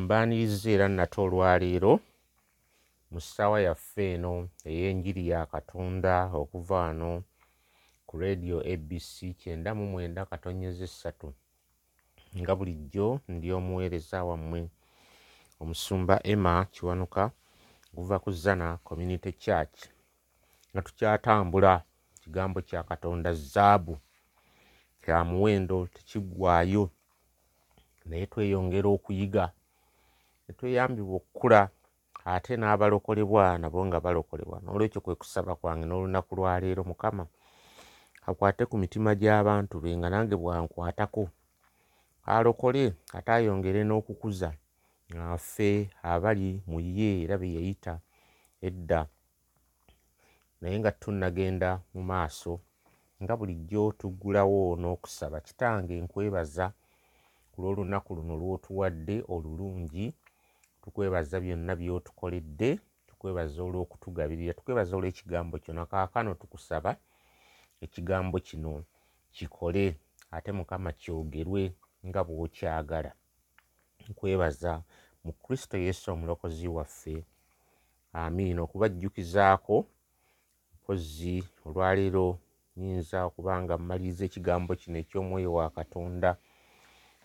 mbaaniriza era nate olwaleero mu ssaawa yaffe eno ey'enjiri ya katonda okuva wano ku radio abc kyenda mu mwenda katonyeza essatu nga bulijjo ndi omuweereza wammwe omusumba emma kiwanuka okuva ku zana community church. Nga tukyatambula kigambo kya katonda zaabu kya muwendo tekiggwaayo naye tweyongera okuyiga ne tweyambibwa okukula ate n'abalokolebwa nabo nga balokolebwa. N'olwekyo kwe kusaba kwange n'olunaku lwaleero mukama akwate ku mitima gy'abantu be nga nange bwankwatako. Alokole ate ayongere n'okukuza affe abali mu ye era be yayita edda. Naye nga tunnagenda mu maaso nga bulijjo tuggulawo n'okusaba. Kitange nkwebaza ku lw'olunaku luno lw'otuwadde olulungi tukwebaza byonna by'otukoledde tukwebaza olw'okutugabirira tukwebaza olw'ekigambo kyo nakaakano tukusaba ekigambo kino kikole ate mukama kyogerwe nga bw'okyagala. Nkwebaza mu kristo yesu omulokozi waffe. Amiina. Okubajjukizaako mpozi olwaleero nyinza okuba nga mmaliriza ekigambo kino eky'omwoyo wa katonda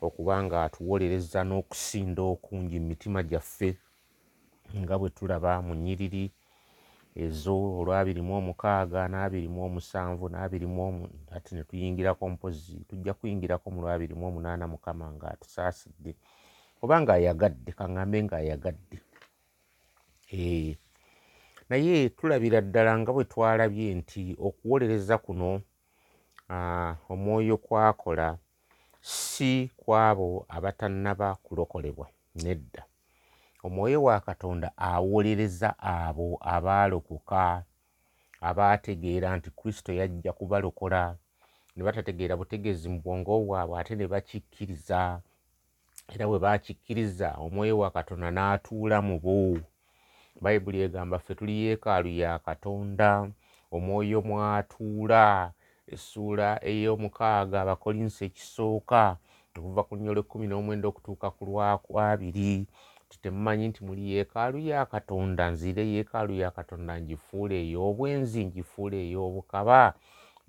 okuba nga atuwolereza n'okusinda okungi mu mitima gyaffe nga bwe tulaba mu nnyiriri ezo olwabirimu omukaaga n'abirimu omusanvu n'abirimu ate ne tuyingirako mpozi tujja kuyingirako mu lwabirimu omunaana mukama nga atusaasidde oba nga ayagadde kaŋŋambe nga ayagadde. Ee naye tulabira ddala nga bwe twalabye nti okuwolereza kuno omwoyo kwakola si kwabo abatannaba kulokolebwa nedda. Omwoyo wa katonda awolereza abo abaalokoka abaategeera nti kristo yajja kubalokola ne batategeera butegeezi mu bwongo bwabwe ate ne bakikkiriza era bwe bakikkiriza omwoyo wa katonda n'atuula mu bo. Bayibuli egamba ffe tuli yeekaalu ya katonda omwoyo mwatuula essuula ey'omukaaga abakolinsi ekisooka. Okuva ku nnyo lw'ekkumi n'omwenda okutuuka ku lwakwabiri temumanyi nti muli yeekaalu ya katonda nziire yeekaalu ya katonda ngifuula ey'obwenzi ngifuula ey'obukaba.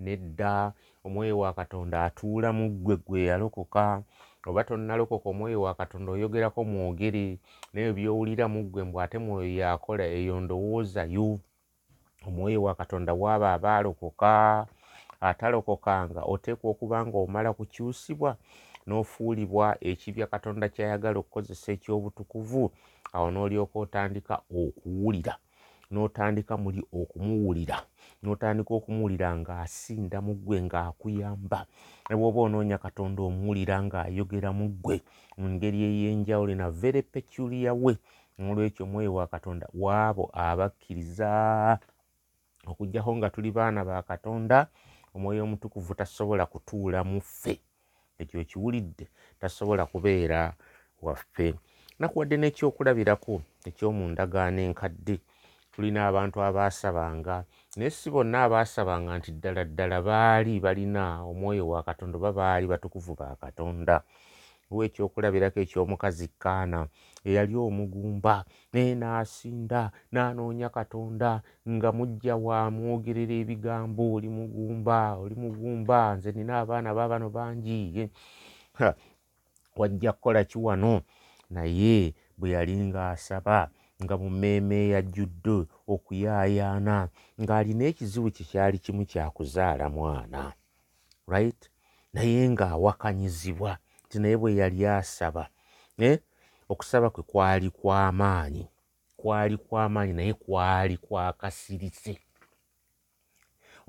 Nedda omwoyo wa katonda atuula mu ggwe gwe yalokoka. Oba tonnalokoka omwoyo wa katonda oyogerako mwogere. Naye byowulira mu ggwe mbw ate mwoyo yakola eyo ndowoozayo omwoyo wa katonda waaba abaalokoka atalokokanga oteekwa okuba nga omala kukyusibwa n'ofuulibwa ekibya katonda kyayagala okukozesa ekyobutukuvu awo n'olyoka otandika okuwulira n'otandika muli okumuwulira n'otandika okumuwulira ng'asinda mu ggwe ng'akuyamba ne bw'oba onoonya katonda omuwulira ng'ayogera mu ggwe mu ngeri ey'enjawulo na very peculiar we n'olwekyo omwoyo wa katonda waabo abakkiriza okugjako nga tuli baana ba katonda omwoyo omutukuvu tasobola kutuula mu ffe ekyo ekiwulidde tasobola kubeera waffe. Nakuwadde n'ekyokulabirako ekyomu ndagaano enkadde tulina abantu abaasabanga naye si bonna abaasabanga nti ddala ddala baali balina omwoyo wa katonda oba baali batukuvu ba katonda. Wa ekyokulabirako ekyomukazi kaana eyali omugumba naye n'asinda n'anoonya katonda nga mujja wamwogerera ebigambo oli mugumba oli mugumba nze nina abaana baabano bangi. Wajja kukola ki wano? Naye bwe yali ng'asaba nga mu mmeeme yajjudde okuyaayaana ng'alina ekizibu kye kyali kimu kyakuzaala mwana right? Naye ng'awakanyizibwa nti naye bwe yali asaba eh? Okusaba kwe kwali kw'amaanyi kwali kw'amaanyi naye kwali kwakasirise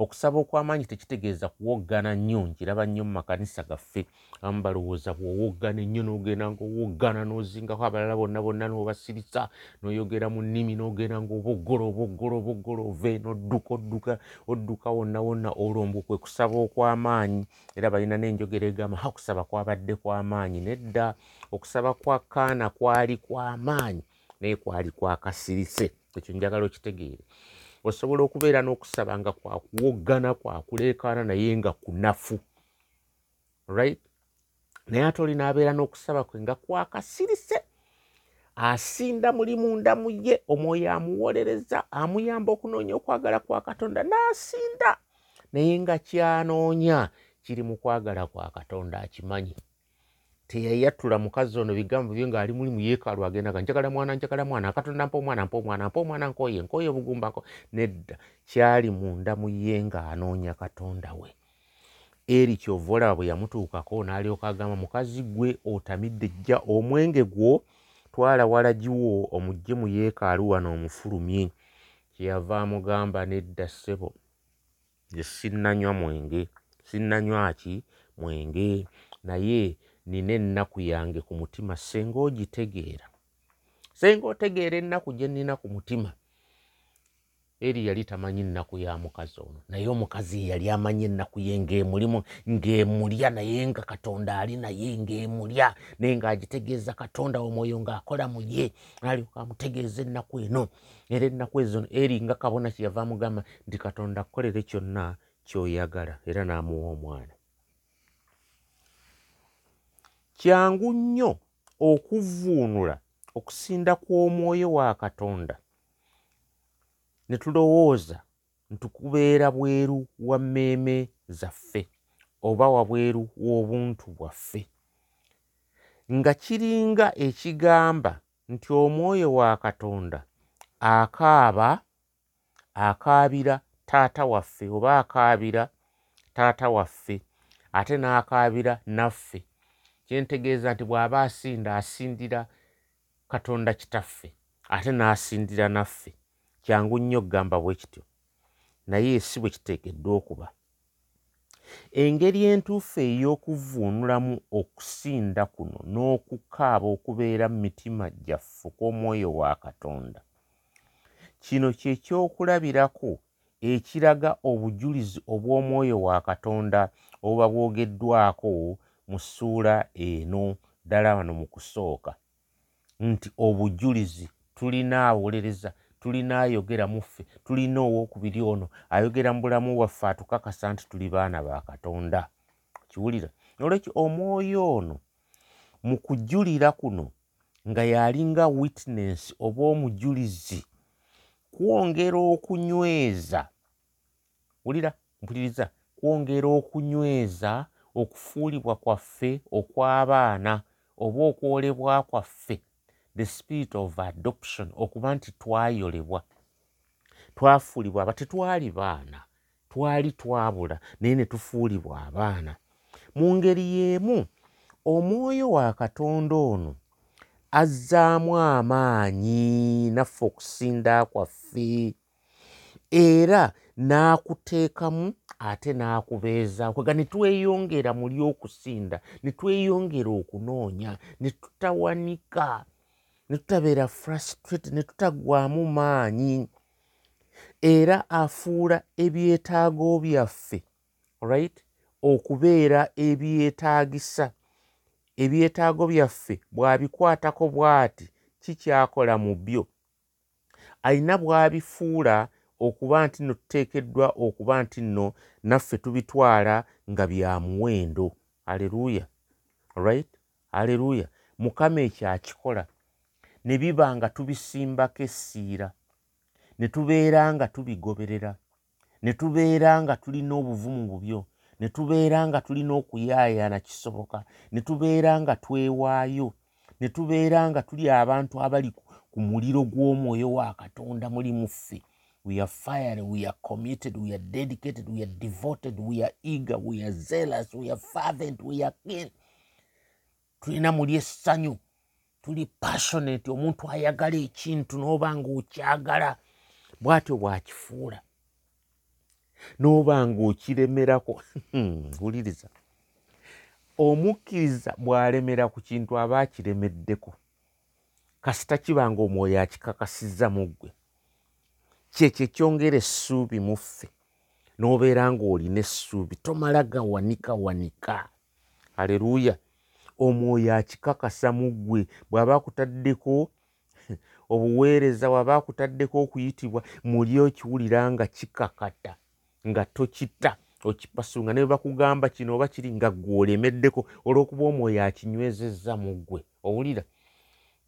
okusaba okw'amaanyi tekitegeeza kuwoggana nnyo nkiraba nnyo mu makanisa gaffe abamu balowooza bw'owoggana ennyo n'ogenda ngaowoggana n'ozingako abalala bonna bonna n'obasirisa n'oyogera mu nnimi n'ogenda ngaoboggolo oboggolo oboggolo ove n'odduka odduka odduka wonna wonna. Olwo kwe kusaba okw'amaanyi era balina n'enjogera egamba ha okusaba kwabadde kw'amaanyi. Nedda okusaba kwa kaana kwali kw'amaanyi naye kwali kwakasirise. Ekyo njagala okitegeere osobola okubeera n'okusaba nga kwakuwoggana kwakuleekaana naye nga kunafu right? Naye ate oli n'abeera n'okusaba kwe nga kwakasirise. Asinda muli munda mu ye omwoyo amuwolereza amuyamba okunoonya okwagala kwa katonda n'asinda. Naye nga kyanoonya kiri mu kwagala kwa katonda akimanyi teyayatula mukazi ono bigambo bye ng'ali muli mu yeekaalu agendaga njagala mwana njagala mwana akatonda mpa omwana mpa omwana mpa omwana nkoye nkoye obugumba nedda. Kyali munda mu ye ng'anoonya katonda we. Eri kyova olaba bwe yamutuukako n'alyoka agamba mukazi gwe otamidde jja omwenge gwo twala walagiwo omugje mu yeekaalu wano omufulumye. Kyeyava amugamba nedda ssebo nze sinnanywa mwenge sinnanywa ki? Mwenge. Naye nina ennaku yange ku mutima senga ogitegeera. Senga otegeera ennaku gye nnina ku mutima eri yali tamanyi nnaku ya mukazi ono naye omukazi yali amanyi ennaku ye ngaemulimu ng'emulya naye nga katonda ali naye ng'emulya naye ng'agitegeeza katonda omwoyo ng'akola mu ye alyoka amutegeeza ennaku eno. Era ennaku ezo eri nga kabona kyeyava amugamba nti katonda akukolere kyonna kyoyagala era n'amuwa omwana kyangu nnyo okuvuunula okusinda kw'omwoyo wa katonda. Ne tulowooza ntukubeera bweru wa mmeeme zaffe oba wabweru w'obuntu bwaffe. Nga kiringa ekigamba nti omwoyo wa katonda akaaba akaabira taata waffe oba akaabira taata waffe ate n'akaabira naffe kyentegeeza nti bw'aba asinda asindira katonda kitaffe ate n'asindira naffe kyangu nnyo okugamba bwe kityo. Naye si bwe kiteekeddwa okuba. Engeri entuufu ey'okuvuunulamu okusinda kuno n'okukaaba okubeera mu mitima gyaffe kw'omwoyo wa katonda. Kino kyekyokulabirako ekiraga obujulizi obw'omwoyo wa katonda obuba bwogeddwako mu ssuula eno ddala wano mu kusooka. Nti obujulizi tulina awolereza tulina ayogera muffe tulina owokubiri ono ayogera mu bulamu bwaffe atukakasa nti tuli baana ba katonda. Kiwulira olwekyo omwoyo ono mu kujulira kuno nga yalinga witness oba omujulizi kwongera okunyweza wulira mpuliriza kwongera okunyweza okufuulibwa kwaffe okw'abaana oba okwolebwa kwaffe. The spirit of adoption okuba nti twayolebwa. Twafuulibwa aba tetwali baana twali twabula naye ne tufuulibwa abaana. Mu ngeri y'emu omwoyo wa katonda ono azzaamu amaanyi naffe okusinda kwaffe era n'akuteekamu ate n'akubeeza. Kwega ne tweyongera muli okusinda ne tweyongera okunoonya ne tutawanika ne tutabeera frustrate ne tutagwamu maanyi. Era afuula ebyetaago byaffe right? Okubeera ebyetaagisa. Ebyetaago byaffe bw'abikwatako bw'ati kikyakola mu byo? Alina bw'abifuula okuba nti nno tuteekeddwa okuba nti nno naffe tubitwala nga bya muwendo. Aleluuya right? Aleluuya mukama ekyo akikola. Ne biba nga tubisimbako essiira ne tubeera nga tubigoberera ne tubeera nga tulina obuvumu bubyo ne tubeera nga tulina okuyaayaana kisoboka ne tubeera nga twewaayo ne tubeera nga tuli abantu abali ku muliro gw'omwoyo wa katonda muli muffe we are fired we are committed we are dedicated we are devoted we are eager we are zealous we are fervent we are tulina muli essanyu tuli passionate omuntu ayagala ekintu n'oba nga okyagala bw'atyo bwakifuula. N'oba nga okiremerako wuliriza omukkiriza bw'alemera ku kintu aba akiremeddeko kasita kiba nga omwoyo akikakasizza mu ggwe kyekyo ekyongera essuubi mu ffe n'obeera ng'olina essuubi tomala gawanika wanika. Aleluuya omwoyo akikakasa mu ggwe bw'aba akutaddeko obuweereza bw'aba akutaddeko okuyitibwa muli okiwulira nga kikakata nga tokita okipasunga ne bakugamba kino oba kiri nga gweolemeddeko olw'okuba omwoyo akinywezezza mu ggwe. Owulira?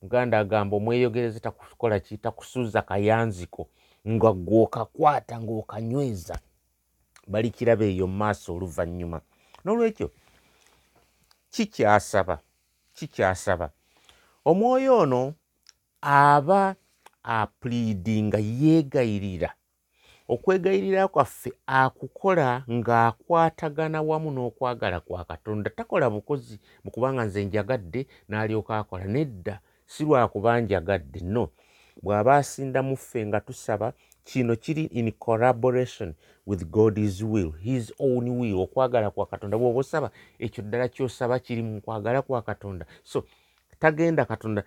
Muganda agamba omweyogereze takukola ki? Takusuuza kayanziko nga gwokakwata ng'okanyweza bali kiraba eyo mumaaso oluvannyuma. N'olwekyo kikyasaba kikyasaba. Omwoyo ono aba apuliidinga yeegayirira. Okwegayirira kwaffe akukola ng'akwatagana wamu n'okwagala kwa katonda. Takola bukozi mu kubanga nze njagadde n'alyoka akola nedda si lwakuba njagadde no bw'aba asinda mu ffe nga tusaba kino kiri in collaboration with god's will his own will. Okwagala kwa katonda bw'oba osaba ekyo ddala kyosaba kiri mu kwagala kwa katonda. So tagenda katonda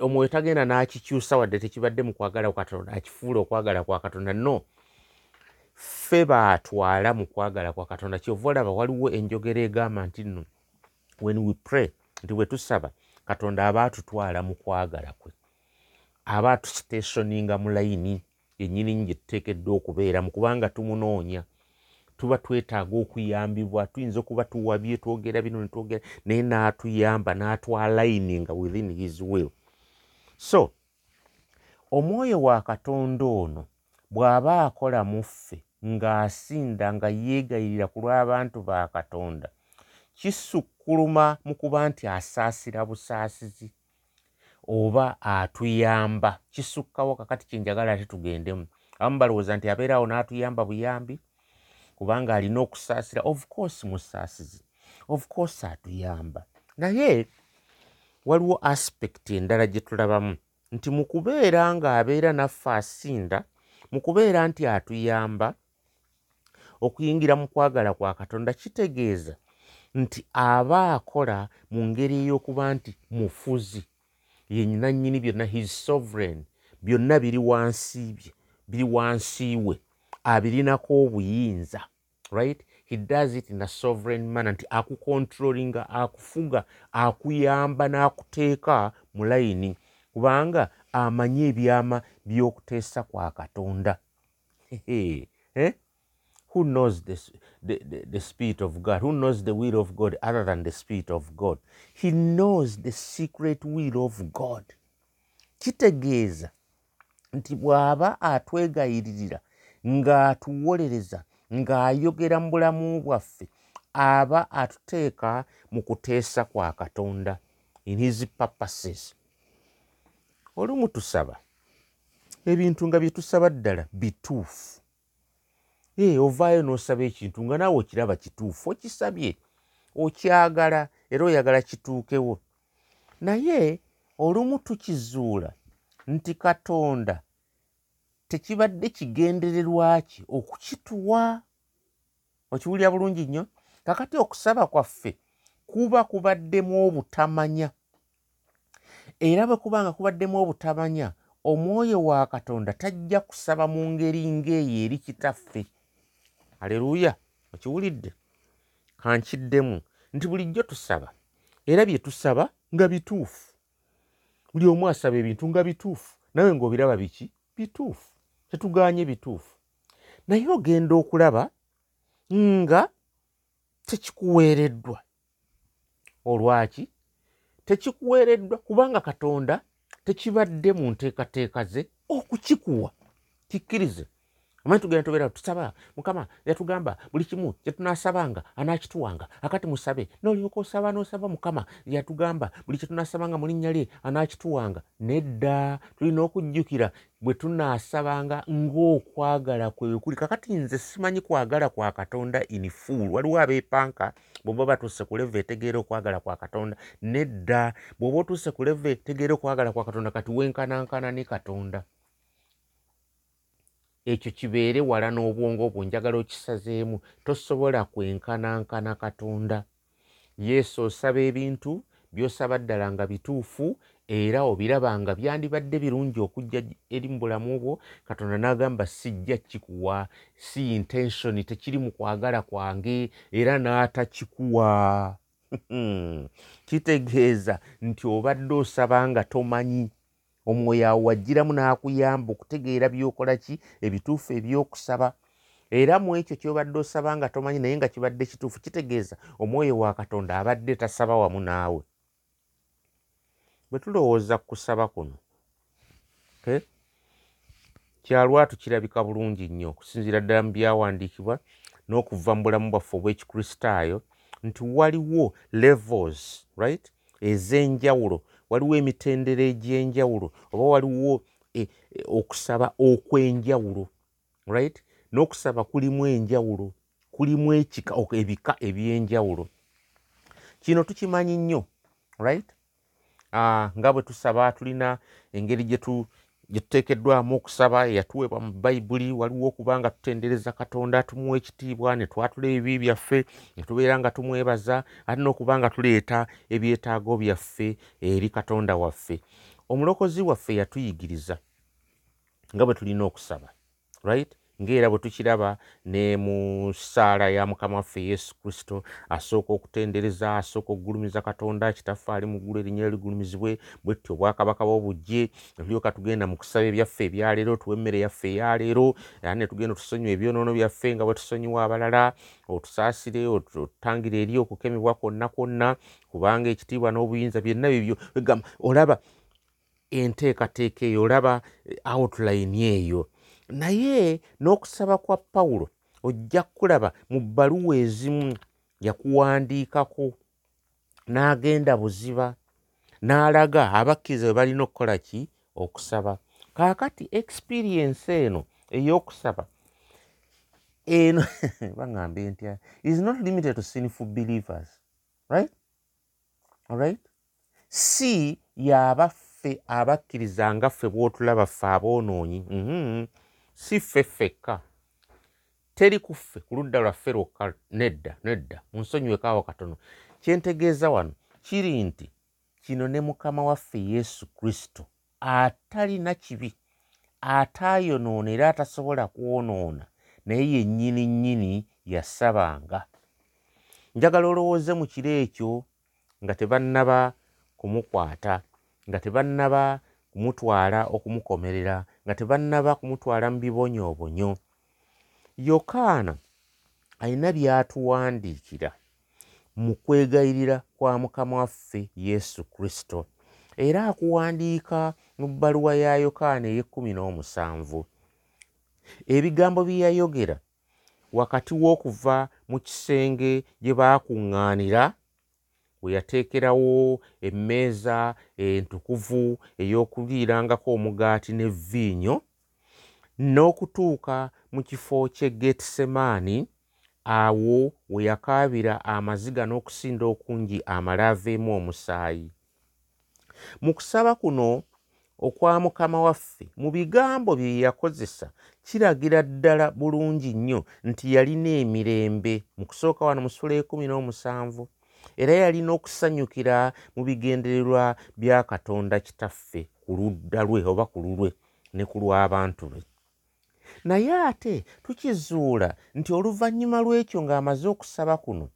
omwoyo tagenda n'akikyusa wadde tekibadde mu kwagala kwa katonda akifuula okwagala kwa katonda. No ffe baatwala mu kwagala kwa katonda. Kyova olaba waliwo enjogera egamba nti nno when we pray nti bwe tusaba katonda aba atutwala mu kwagala kwe aba atusitationinga mu layini yennyini gye tuteekeddwa okubeera mu kubanga tumunoonya tuba twetaaga okuyambibwa tuyinza okuba tuwabye twogera bino netwogera naye n'atuyamba n'atwalayininga within his will. So omwoyo wa katonda ono bw'aba akola mu ffe ng'asinda nga yeegayirira ku lw'abantu ba katonda kisukkuluma mu kuba nti asaasira busaasizi oba atuyamba. Kisukkawo kakati kyenjagala ate tugendemu. Abamu balowooza nti abeeraawo n'atuyamba buyambi kubanga alina okusaasira. Of course musaasizi of course atuyamba. Naye waliwo aspect endala gye tulabamu. Nti mu kubeera ng'abeera naffe asinda mu kubeera nti atuyamba okuyingira mu kwagala kwa katonda kitegeeza nti aba akola mu ngeri ey'okuba nti mufuzi yenyina nnyini byonna his sovereign. Byonna biri wansi bye biri wansi we. Abirinako obuyinza right? He does it in a sovereign manner. Nti akukontrolinga akufuga akuyamba n'akuteeka mu layini. Kubanga amanyi ebyama by'okuteesa kwa katonda. Eh? Who knows this, the, the, the Spirit of God? Who knows the will of God other than the Spirit of God? He knows the secret will of God. kitegeeza nti bw'aba atwegayiririra ng'atuwolereza ng'ayogera mu bulamu bwaffe aba atuteeka mu kuteesa kwa katonda in his purposes olumu tusaba ebintu nga bye tusaba ddala bituufu ovaayo n'osaba ekintu nga naawe okiraba kituufu okisabye okyagala era oyagala kituukewo. Naye olumu tukizuula nti katonda tekibadde kigendererwaki okukituwa? Okiwulira bulungi nnyo? Kakati okusaba kwaffe kuba kubaddemu obutamanya. Era bwe kuba nga kubaddemu obutamanya omwoyo wa katonda tajja kusaba mu ngeri ng'eyo eri kitaffe aleluya okiwulidde. Kankiddemu nti bulijjo tusaba era bye tusaba nga bituufu. Buli omu asaba ebintu nga bituufu nawe ng'obiraba biki? Bituufu tetuganye bituufu. Naye ogenda okulaba nga tekikuweereddwa. Olwaki? Tekikuweereddwa kubanga katonda tekibadde mu nteekateeka ze okukikuwa kikkirize amanyi tugenda tubeera tusaba mukama yatugamba buli kimu kyetunasabanga anakituwanga akati musabe. Nolyoka osaba nosaba mukama yatugamba buli kyetunasabanga mu linnya lye anakituwanga. Nedda tulina okujjukira bwe tunasabanga ng'okwagala kwekuli kakati nze simanyi kwagala kwa katonda inifuul waliwo abeepanka bwoba batuuse ku leva etegeera okwagala kwa katonda. Nedda bw'oba otuuse ku leva etegeera okwagala kwa katonda kati wenkanankana ne katonda ekyo kibeere wala n'obwongo bwo njagala okisazeemu. Tosobola kwenkanankana katonda. Yesu osaba ebintu by'osaba ddala nga bituufu era obiraba nga byandibadde birungi okujja eri mu bulamu bwo katonda n'agamba sijja kikuwa si intensioni tekiri mu kwagala kwange era n'atakikuwa. Kitegeeza nti obadde osaba nga tomanyi omwoyo awo wajjiramu n'akuyamba okutegeera byokola ki ebituufu ebyokusaba. Era mu ekyo kyobadde osaba nga tomanyi naye nga kibadde kituufu kitegeeza omwoyo wa katonda abadde tasaba wamu naawe. Bwe tulowooza ku kusaba kuno kyalwatu kirabika bulungi nnyo okusinziira ddala mu byawandiikibwa n'okuva mu bulamu bwaffe obw'ekikristaayo nti waliwo levels right ez'enjawulo waliwo emitendera egy'enjawulo oba waliwo e, okusaba okw'enjawulo right? N'okusaba kulimu enjawulo kulimu ekika ebika eby'enjawulo. Kino tukimanyi nnyo right? Uh, nga bwe tusaba tulina engeri gyetu gyetuteekeddwamu okusaba yatuweebwa mu bayibuli waliwo okuba nga tutendereza katonda tumuwa ekitiibwa ne twatula ebibi byaffe ne tubeera nga tumwebaza ate n'okuba nga tuleeta ebyetaago byaffe eri katonda waffe. Omulokozi waffe yatuyigiriza nga bwe tulina okusaba right ng'era bwe tukiraba ne mu ssaala ya mukama waffe yesu kristo asooka okutendereza asooka okugulumiza katonda kitaffe ali mu ggulu erinnya ligulumizibwe bwe ttyo obwakabaka bwobujje netulyoka tugenda mu kusaba ebyaffe ebyaleero tuwa emmere yaffe eyaleero era ne tugenda otusonyiwa ebyonoono byaffe nga bwe tusonyiwa abalala otusaasire otutangire eri okukemebwa kwonna kwonna kubanga ekitiibwa n'obuyinza byonna bibyo egamba olaba enteekateeka eyo olaba outline eyo naye n'okusaba kwa pawulo ojja kulaba mu bbaluwa ezimu yakuwandiikako n'agenda buziba n'alaga abakkiriza bwe balina okukola ki? Okusaba. Kaakati experiensi eno ey'okusaba eno baŋŋambe ntya? Is not limited to sinful believers right? Alright si yabaffe abakkiriza nga ffe bw'otulaba ffe aboonoonyi mm -hmm. Si ffe ffekka. Teri ku ffe ku ludda lwaffe lwokka nedda nedda munsonyiwekaawo katono. Kyentegeeza wano kiri nti kino ne mukama waffe yesu kristo atalina kibi ataayonoona era atasobola kwonoona naye yennyini nnyini yasabanga. Njagala olowooze mu kiro ekyo nga tebannaba kumukwata nga tebannaba kumutwala okumukomerera nga tebannaba kumutwala mu bibonyoobonyo yokaana alina byatuwandiikira mu kwegayirira kwa mukama waffe yesu kristo era akuwandiika mu bbaluwa ya yokaana ey'ekkumi n'omusanvu. Ebigambo bye yayogera wakati w'okuva mu kisenge gye baakuŋŋaanira we yateekerawo emmeeza entukuvu ey'okuliirangako omugaati ne viinyo n'okutuuka mu kifo ky'e getesemaani awo we yakaabira amaziga n'okusinda okungi amale aveemu omusaayi. Mu kusaba kuno okwa mukama waffe mu bigambo bye yakozesa kiragira ddala bulungi nnyo nti yalina emirembe. Mu kusooka wano mu sula ekumi n'omusanvu era yalina okusanyukira mu bigendererwa bya katonda kitaffe ku ludda lwe oba ku lulwe ne ku lw'abantu be. Naye ate tukizuula nti oluvannyuma lw'ekyo ng'amaze okusaba kuno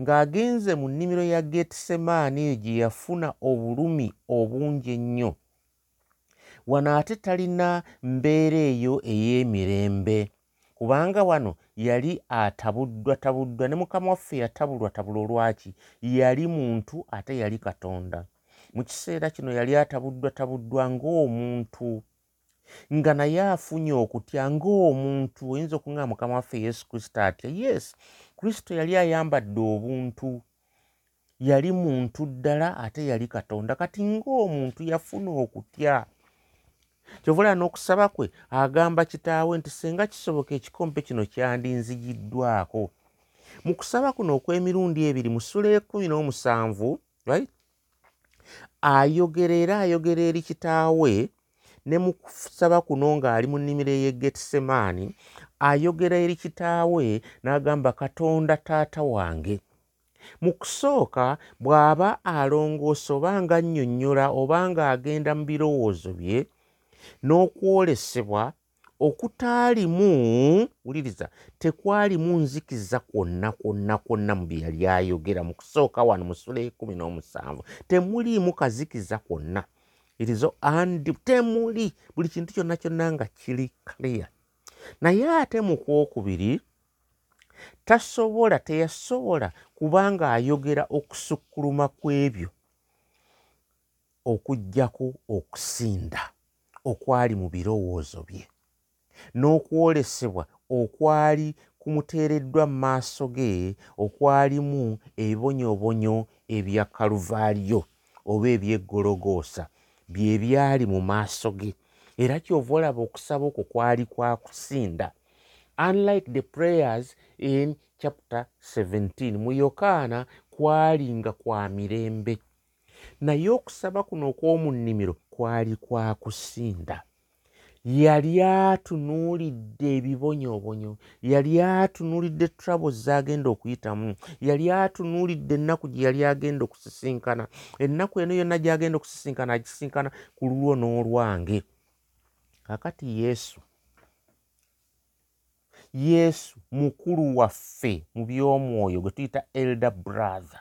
ng'agenze mu nnimiro ya getesemaani eyo gye yafuna obulumi obungi ennyo wano ate talina mbeera eyo ey'emirembe kubanga wano yali atabuddwa tabuddwa ne mukama waffe yatabulwa tabula olwaki? Yali muntu ate yali katonda. Mu kiseera kino yali atabuddwa tabuddwa ng'omuntu. Nga naye afunye okutya ng'omuntu. Oyinza okuŋaa mukama waffe yesu kristo atya yes kristo yali ayambadde obuntu. Yali muntu ddala ate yali katonda. Kati ng'omuntu yafuna okutya kyovula n'okusaba kwe agamba kitaawe nti singa kisoboka ekikompe kino kyandinzigiddwako. Mu kusaba kuno okw'emirundi ebiri mu ssula ekumi n'omusanvu right ayogera era ayogera eri kitaawe ne mu kusaba kuno ng'ali mu nnimiro ey'egetesemaani ayogera eri kitaawe n'agamba katonda taata wange mu kusooka bw'aba alongoosa oba nga annyonnyola oba ng'agenda mu birowoozo bye n'okwolesebwa okutaalimu wuliriza tekwalimu nzikiza kwonna kwonna kwonna mu bye yali ayogera mu kusooka wano mu sula ekumi n'omusanvu. Temuliimu kazikiza kwonna. Irizo andi temuli buli kintu kyonna kyonna nga kiri clear. Naye ate mu kwokubiri tasobola teyasobola kubanga ayogera okusukkuluma kw'ebyo okugjako okusinda okwali mu birowoozo bye n'okwolesebwa okwali kumuteereddwa mu maaso ge okwalimu ebibonyoobonyo ebya kaluvaaliyo oba ebyeggologoosa bye byali mu maaso ge. Era kyova olaba okusaba okwo kwali kwa kusinda. Unlike the prayers in chapter 17 mu yokaana kwali nga kwa mirembe. Naye okusaba kuno okw'omu nnimiro kwali kwa kusinda. Yali atunuulidde ebibonyoobonyo yali atunuulidde troubles z'agenda okuyitamu yali atunuulidde ennaku gye yali agenda okusisinkana ennaku eno yonna gy'agenda okusisinkana agisisinkana ku lulwo n'olwange. Kakati yesu yesu mukulu waffe mu by'omwoyo gwe tuyita elder brother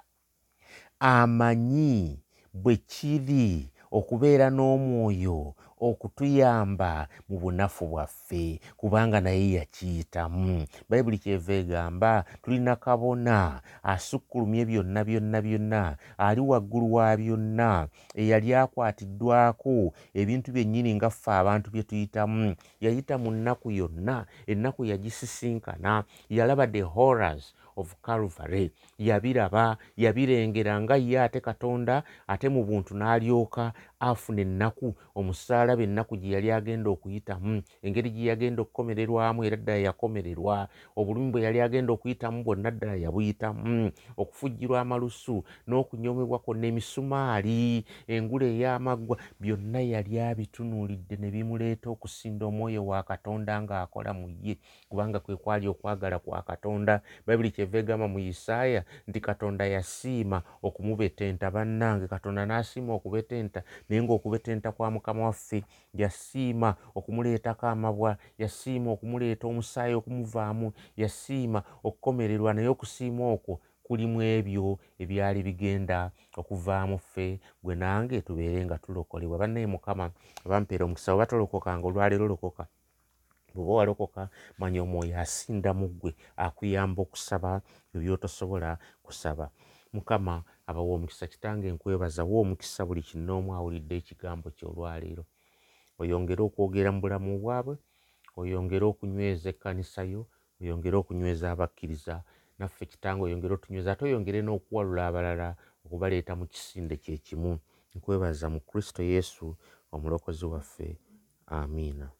amanyi bwe kiri okubeera n'omwoyo okutuyamba mu bunafu bwaffe kubanga naye yakiyitamu bayibuli kyeva egamba tulina kabona asukkulumye byonna byonna byonna ali waggulu wa byonna eyali akwatiddwako ebintu byennyini nga ffe abantu bye tuyitamu. Yayita mu nnaku yonna ennaku yagisisinkana yalaba the horrors of calvary. Yabiraba yabirengera nga ye ate katonda ate mu buntu n'alyoka afuna ennaku. Omusalaba ennaku gye yali agenda okuyitamu engeri gye yagenda okukomererwamu era ddala yakomererwa obulumi bwe yali agenda okuyitamu bwonna ddala yabuyitamu. Okufujjirwa amalusu n'okunyomebwa kwonna emisumaali engula ey'amaggwa byonna yali abitunuulidde ne bimuleeta okusinda omwoyo wa katonda ng'akola mu ye. Kubanga kwe kwali okwagala kwa katonda bayibuli kyeva egamba mu isaaya nti katonda yasiima okumubetenta bannange katonda n'asiima okubetenta naye ng'okubetenta kwa mukama waffe yasiima okumuleetako amabwa yasiima okumuleeta omusaayi okumuvaamu yasiima okukomererwa naye okusiima okwo kulimu ebyo ebyali bigenda okuvaamu ffe. Gwe nange tubeere nga tulokolebwa. Bannaye mukama abampeera omukisa oba tolokokanga olwaleero lokoka bweoba walokoka manya omwoyo asinda mu ggwe akuyamba okusaba ebyotosobola kusaba. Mukama abawa omukisa kitange nkwebaza wa omukisa buli kinoomu awulidde ekigambo kyolwaleero. Oyongere okwogera mu bulamu bwabwe oyongere okunyweza ekkanisa yo oyongere okunyweza abakkiriza. Naffe kitange oyongere otunyweza ate oyongere n'okuwalula abalala okubaleeta mu kisinde kyekimu nkwebaza mu kristo yesu omulokozi waffe. Amiina